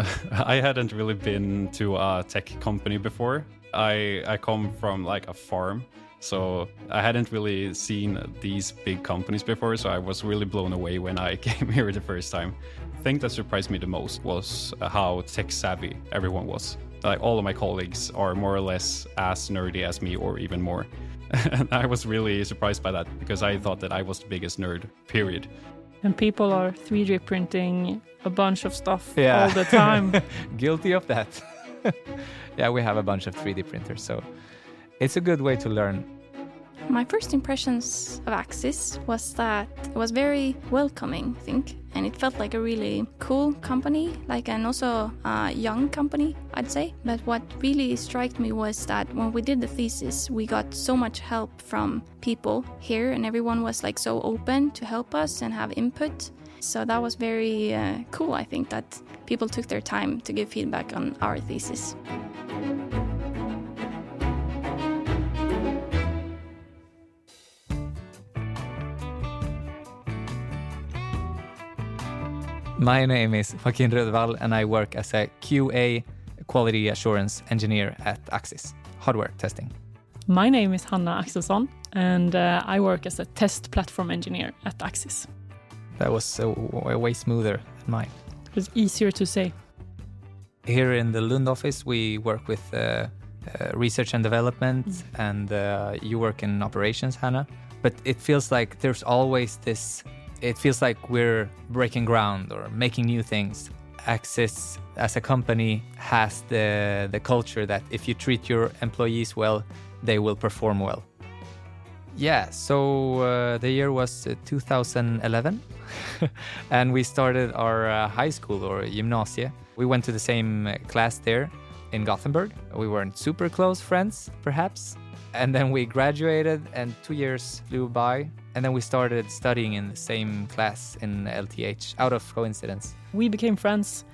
I hadn't really been to a tech company before. I I come from like a farm, so I hadn't really seen these big companies before. So I was really blown away when I came here the first time. The thing that surprised me the most was how tech savvy everyone was. Like all of my colleagues are more or less as nerdy as me, or even more. and I was really surprised by that because I thought that I was the biggest nerd. Period. And people are 3D printing a bunch of stuff yeah. all the time. Guilty of that. yeah, we have a bunch of 3D printers, so it's a good way to learn my first impressions of Axis was that it was very welcoming, I think, and it felt like a really cool company, like and also a young company, I'd say. But what really struck me was that when we did the thesis, we got so much help from people here, and everyone was like so open to help us and have input. So that was very uh, cool, I think, that people took their time to give feedback on our thesis. My name is Joaquin Rödvall, and I work as a QA quality assurance engineer at Axis Hardware Testing. My name is Hanna Axelsson, and uh, I work as a test platform engineer at Axis. That was uh, way smoother than mine. It was easier to say. Here in the Lund office, we work with uh, uh research and development, mm. and uh, you work in operations, Hannah. But it feels like there's always this it feels like we're breaking ground or making new things. Axis as a company has the the culture that if you treat your employees well, they will perform well. Yeah, so uh, the year was uh, 2011, and we started our uh, high school or gymnasie. We went to the same uh, class there in Gothenburg. We weren't super close friends, perhaps, and then we graduated, and two years flew by. And then we started studying in the same class in LTH out of coincidence. We became friends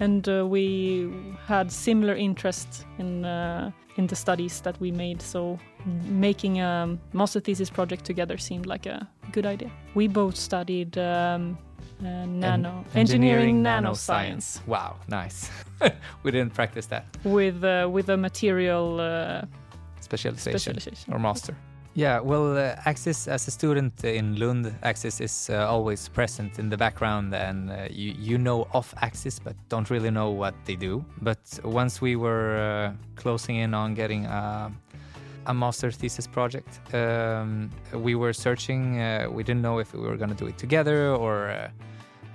and uh, we had similar interest in uh, in the studies that we made. So making a master thesis project together seemed like a good idea. We both studied um, uh, nano en engineering, nanoscience. Wow, nice. we didn't practice that with uh, with a material uh, specialization, specialization, or master. Yeah, well, uh, Axis as a student in Lund, Axis is uh, always present in the background, and uh, you you know of Axis, but don't really know what they do. But once we were uh, closing in on getting a, a master thesis project, um, we were searching. Uh, we didn't know if we were going to do it together or.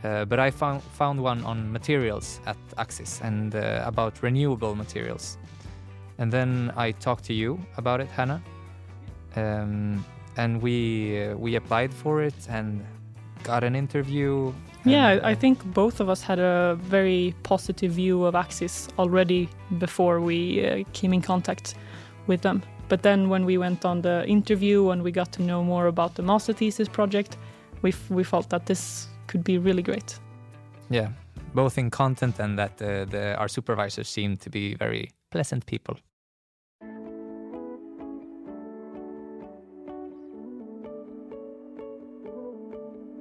Uh, but I found found one on materials at Axis and about renewable materials, and then I talked to you about it, Hannah um, and we uh, we applied for it and got an interview. Yeah, and, uh, I think both of us had a very positive view of Axis already before we uh, came in contact with them. But then when we went on the interview and we got to know more about the master thesis project, we we felt that this could be really great. Yeah, both in content and that uh, the, our supervisors seemed to be very pleasant people.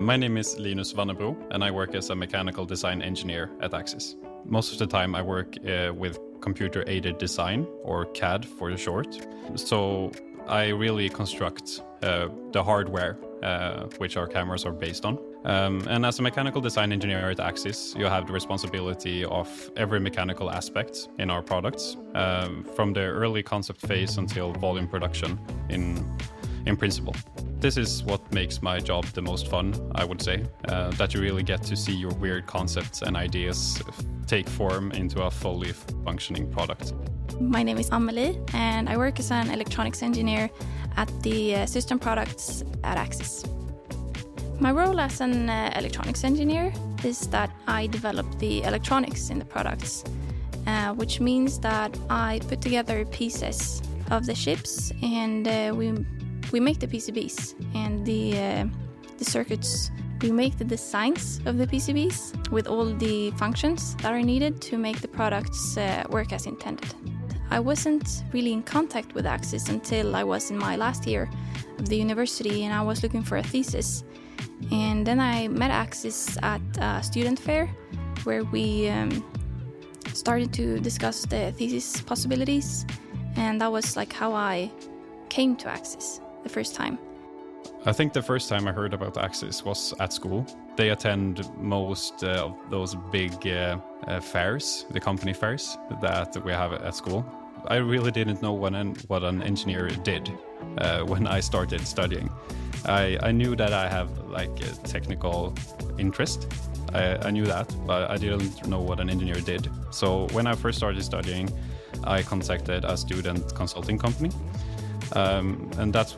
My name is Linus Vannebro, and I work as a mechanical design engineer at Axis. Most of the time, I work uh, with computer aided design, or CAD for short. So I really construct uh, the hardware uh, which our cameras are based on. Um, and as a mechanical design engineer at Axis, you have the responsibility of every mechanical aspect in our products, um, from the early concept phase until volume production in, in principle this is what makes my job the most fun, I would say. Uh, that you really get to see your weird concepts and ideas take form into a fully functioning product. My name is Amelie, and I work as an electronics engineer at the uh, system products at Axis. My role as an uh, electronics engineer is that I develop the electronics in the products, uh, which means that I put together pieces of the chips and uh, we we make the PCBs and the uh, the circuits. We make the designs of the PCBs with all the functions that are needed to make the products uh, work as intended. I wasn't really in contact with Axis until I was in my last year of the university and I was looking for a thesis. And then I met Axis at a student fair where we um, started to discuss the thesis possibilities, and that was like how I came to Axis the first time. I think the first time I heard about Axis was at school. They attend most uh, of those big uh, uh, fairs, the company fairs that we have at school. I really didn't know what an, what an engineer did uh, when I started studying. I, I knew that I have like a technical interest. I, I knew that, but I didn't know what an engineer did. So when I first started studying, I contacted a student consulting company, um, and that's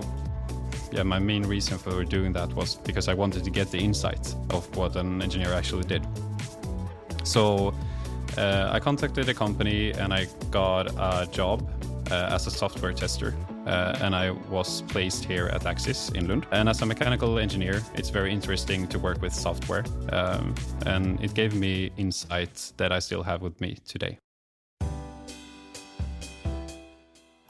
yeah my main reason for doing that was because I wanted to get the insight of what an engineer actually did. So uh, I contacted the company and I got a job uh, as a software tester. Uh, and I was placed here at Axis in Lund. And as a mechanical engineer, it's very interesting to work with software. Um, and it gave me insights that I still have with me today.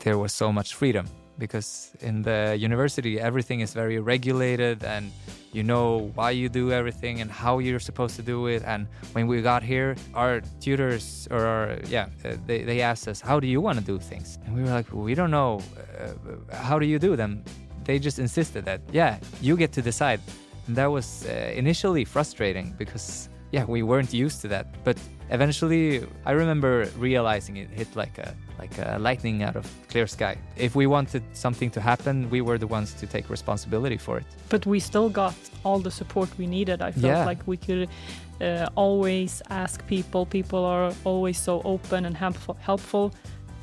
There was so much freedom because in the university everything is very regulated and you know why you do everything and how you're supposed to do it. And when we got here our tutors or our, yeah uh, they, they asked us how do you want to do things? And we were like we don't know uh, how do you do them? They just insisted that yeah you get to decide. And that was uh, initially frustrating because yeah we weren't used to that. But eventually i remember realizing it hit like a like a lightning out of clear sky if we wanted something to happen we were the ones to take responsibility for it But we still got all the support we needed. I felt Yeah. like we could uh, always ask people. People are always so open and helpful. helpful.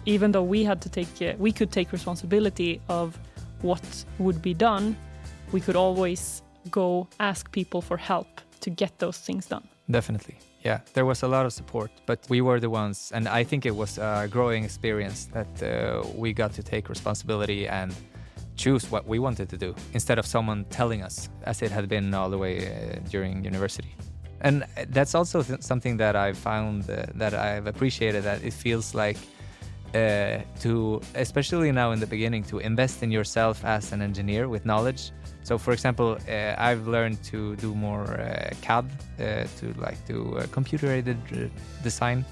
Even though we had to take, uh, we could take responsibility of what would be done. We could always go ask people for help to get those things done. Definitely. Yeah, there was a lot of support, but we were the ones, and I think it was a growing experience that uh, we got to take responsibility and choose what we wanted to do instead of someone telling us, as it had been all the way uh, during university. And that's also th- something that I found uh, that I've appreciated that it feels like uh, to, especially now in the beginning, to invest in yourself as an engineer with knowledge. So, for example, uh, I've learned to do more uh, CAD, uh, to like do uh, computer-aided uh, design,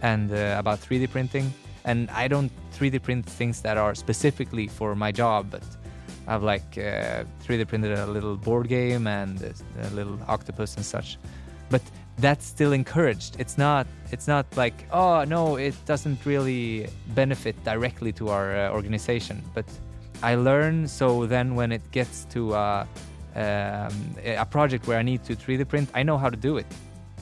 and about 3D printing. And I don't 3D print things that are specifically for my job, but I've like uh, 3D printed a little board game and a, a little octopus and such. But that's still encouraged. It's not. It's not like oh no, it doesn't really benefit directly to our uh, organization. But I learn so then when it gets to uh, um, a project where I need to 3D print, I know how to do it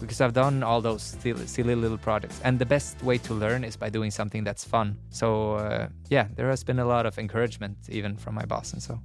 because I've done all those silly, silly little projects. And the best way to learn is by doing something that's fun. So uh, yeah, there has been a lot of encouragement even from my boss and so.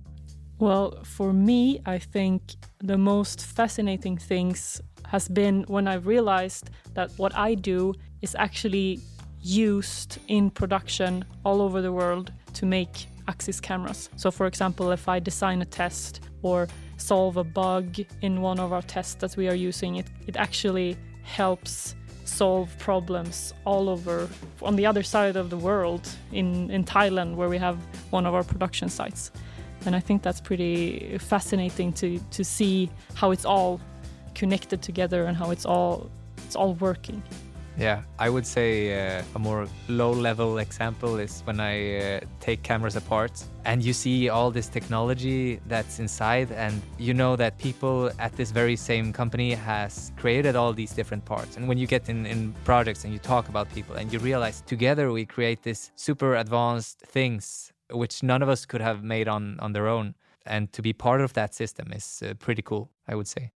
Well, for me, I think the most fascinating things has been when I realized that what I do is actually used in production all over the world to make Axis cameras. So, for example, if I design a test or solve a bug in one of our tests that we are using, it, it actually helps solve problems all over on the other side of the world in, in Thailand, where we have one of our production sites and I think that's pretty fascinating to to see how it's all connected together and how it's all it's all working. Yeah, I would say uh, a more low level example is when I uh, take cameras apart and you see all this technology that's inside and you know that people at this very same company has created all these different parts. And when you get in, in projects and you talk about people and you realize together we create this super advanced things which none of us could have made on on their own. And to be part of that system is uh, pretty cool i would say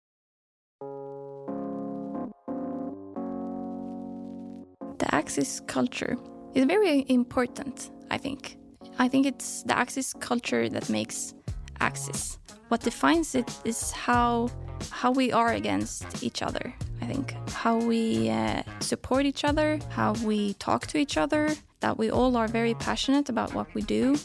Axis culture is very important, I think. I think it's the Axis culture that makes Axis. What defines it is how how we are against each other. I think how we uh, support each other, how we talk to each other, that we all are very passionate about what we do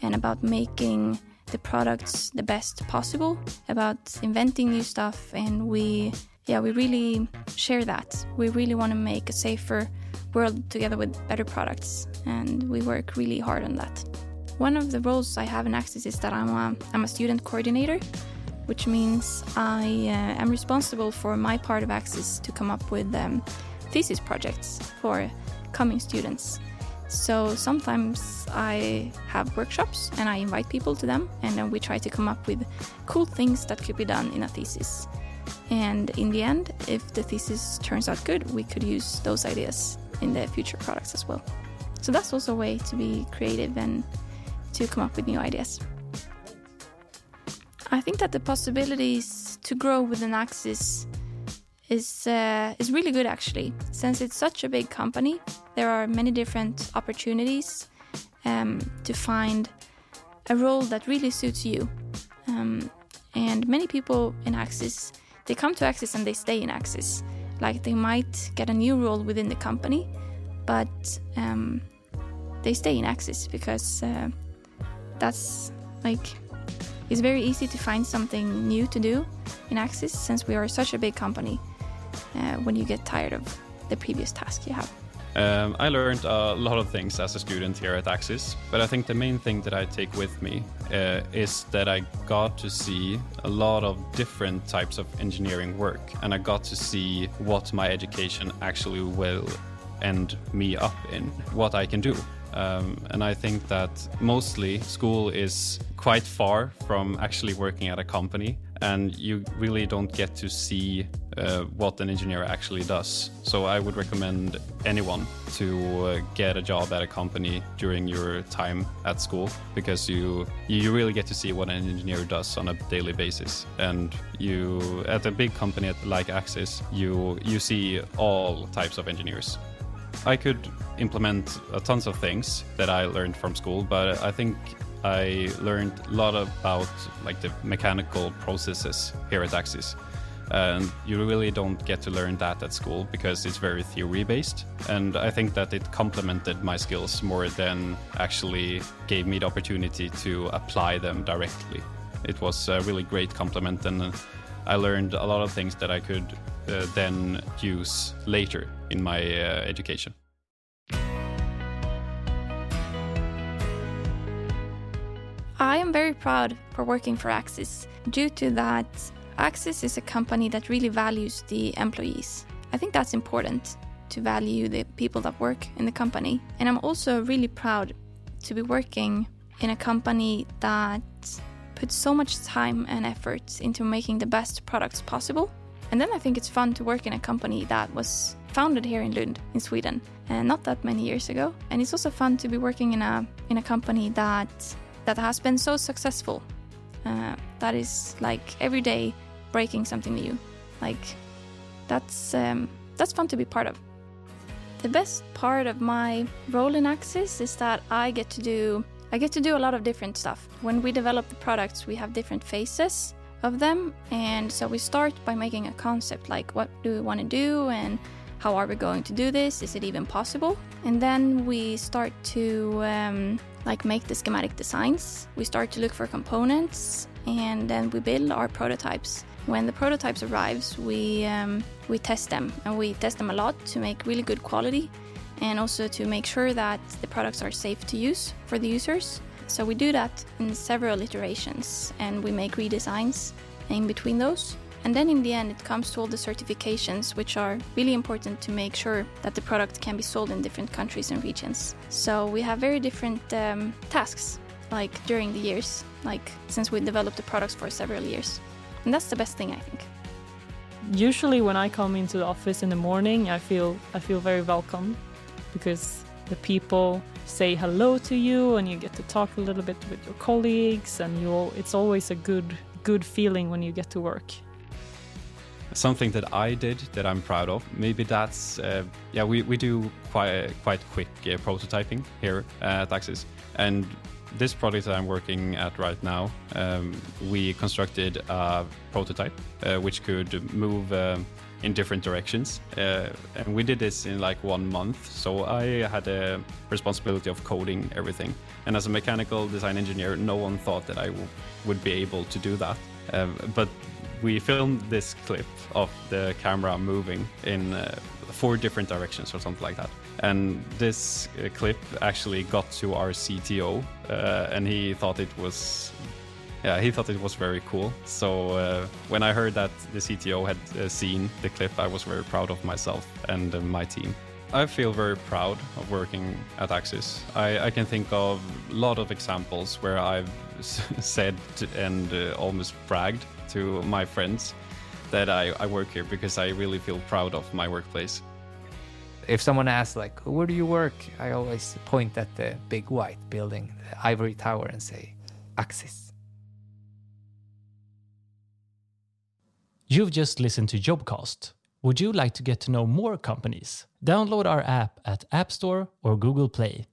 and about making the products the best possible, about inventing new stuff and we yeah, we really share that. We really want to make a safer world together with better products and we work really hard on that. One of the roles I have in Axis is that I'm a, I'm a student coordinator, which means I uh, am responsible for my part of Axis to come up with um, thesis projects for coming students. So sometimes I have workshops and I invite people to them, and then we try to come up with cool things that could be done in a thesis. And in the end, if the thesis turns out good, we could use those ideas in the future products as well. So that's also a way to be creative and to come up with new ideas. I think that the possibilities to grow within Axis is uh, is really good actually. Since it's such a big company, there are many different opportunities um, to find a role that really suits you. Um, and many people in Axis, they come to Axis and they stay in Axis. Like they might get a new role within the company, but um, they stay in Axis because uh, that's like it's very easy to find something new to do in Axis since we are such a big company. Uh, when you get tired of the previous task you have. Um, I learned a lot of things as a student here at Axis, but I think the main thing that I take with me uh, is that I got to see a lot of different types of engineering work, and I got to see what my education actually will end me up in, what I can do. Um, and I think that mostly school is quite far from actually working at a company, and you really don't get to see uh, what an engineer actually does. So I would recommend anyone to uh, get a job at a company during your time at school because you you really get to see what an engineer does on a daily basis. And you at a big company like Axis, you you see all types of engineers. I could implement uh, tons of things that I learned from school, but I think I learned a lot about like the mechanical processes here at Axis. And you really don't get to learn that at school because it's very theory based. And I think that it complemented my skills more than actually gave me the opportunity to apply them directly. It was a really great complement, and I learned a lot of things that I could uh, then use later in my uh, education. I am very proud for working for Axis due to that Axis is a company that really values the employees. I think that's important to value the people that work in the company. And I'm also really proud to be working in a company that puts so much time and effort into making the best products possible. And then I think it's fun to work in a company that was founded here in Lund, in Sweden, and not that many years ago. And it's also fun to be working in a in a company that that has been so successful. Uh, that is like every day breaking something new. Like that's um, that's fun to be part of. The best part of my role in Axis is that I get to do I get to do a lot of different stuff. When we develop the products, we have different phases of them, and so we start by making a concept like what do we want to do and how are we going to do this? Is it even possible? And then we start to um, like make the schematic designs. We start to look for components, and then we build our prototypes. When the prototypes arrives, we um, we test them, and we test them a lot to make really good quality, and also to make sure that the products are safe to use for the users. So we do that in several iterations, and we make redesigns in between those. And then in the end, it comes to all the certifications, which are really important to make sure that the product can be sold in different countries and regions. So we have very different um, tasks, like during the years, like since we developed the products for several years. And that's the best thing, I think. Usually, when I come into the office in the morning, I feel I feel very welcome because the people say hello to you and you get to talk a little bit with your colleagues and you it's always a good good feeling when you get to work something that I did that I'm proud of. Maybe that's uh, yeah. We, we do quite quite quick uh, prototyping here at Axis, and this project that I'm working at right now, um, we constructed a prototype uh, which could move. Um, in different directions, uh, and we did this in like one month. So I had a responsibility of coding everything. And as a mechanical design engineer, no one thought that I would be able to do that. Um, but we filmed this clip of the camera moving in uh, four different directions or something like that. And this uh, clip actually got to our CTO, uh, and he thought it was yeah, he thought it was very cool. So uh, when I heard that the CTO had uh, seen the clip, I was very proud of myself and uh, my team. I feel very proud of working at Axis. I, I can think of a lot of examples where I've said and uh, almost bragged to my friends that I, I work here because I really feel proud of my workplace. If someone asks, like, where do you work? I always point at the big white building, the ivory tower, and say, Axis. You've just listened to Jobcast. Would you like to get to know more companies? Download our app at App Store or Google Play.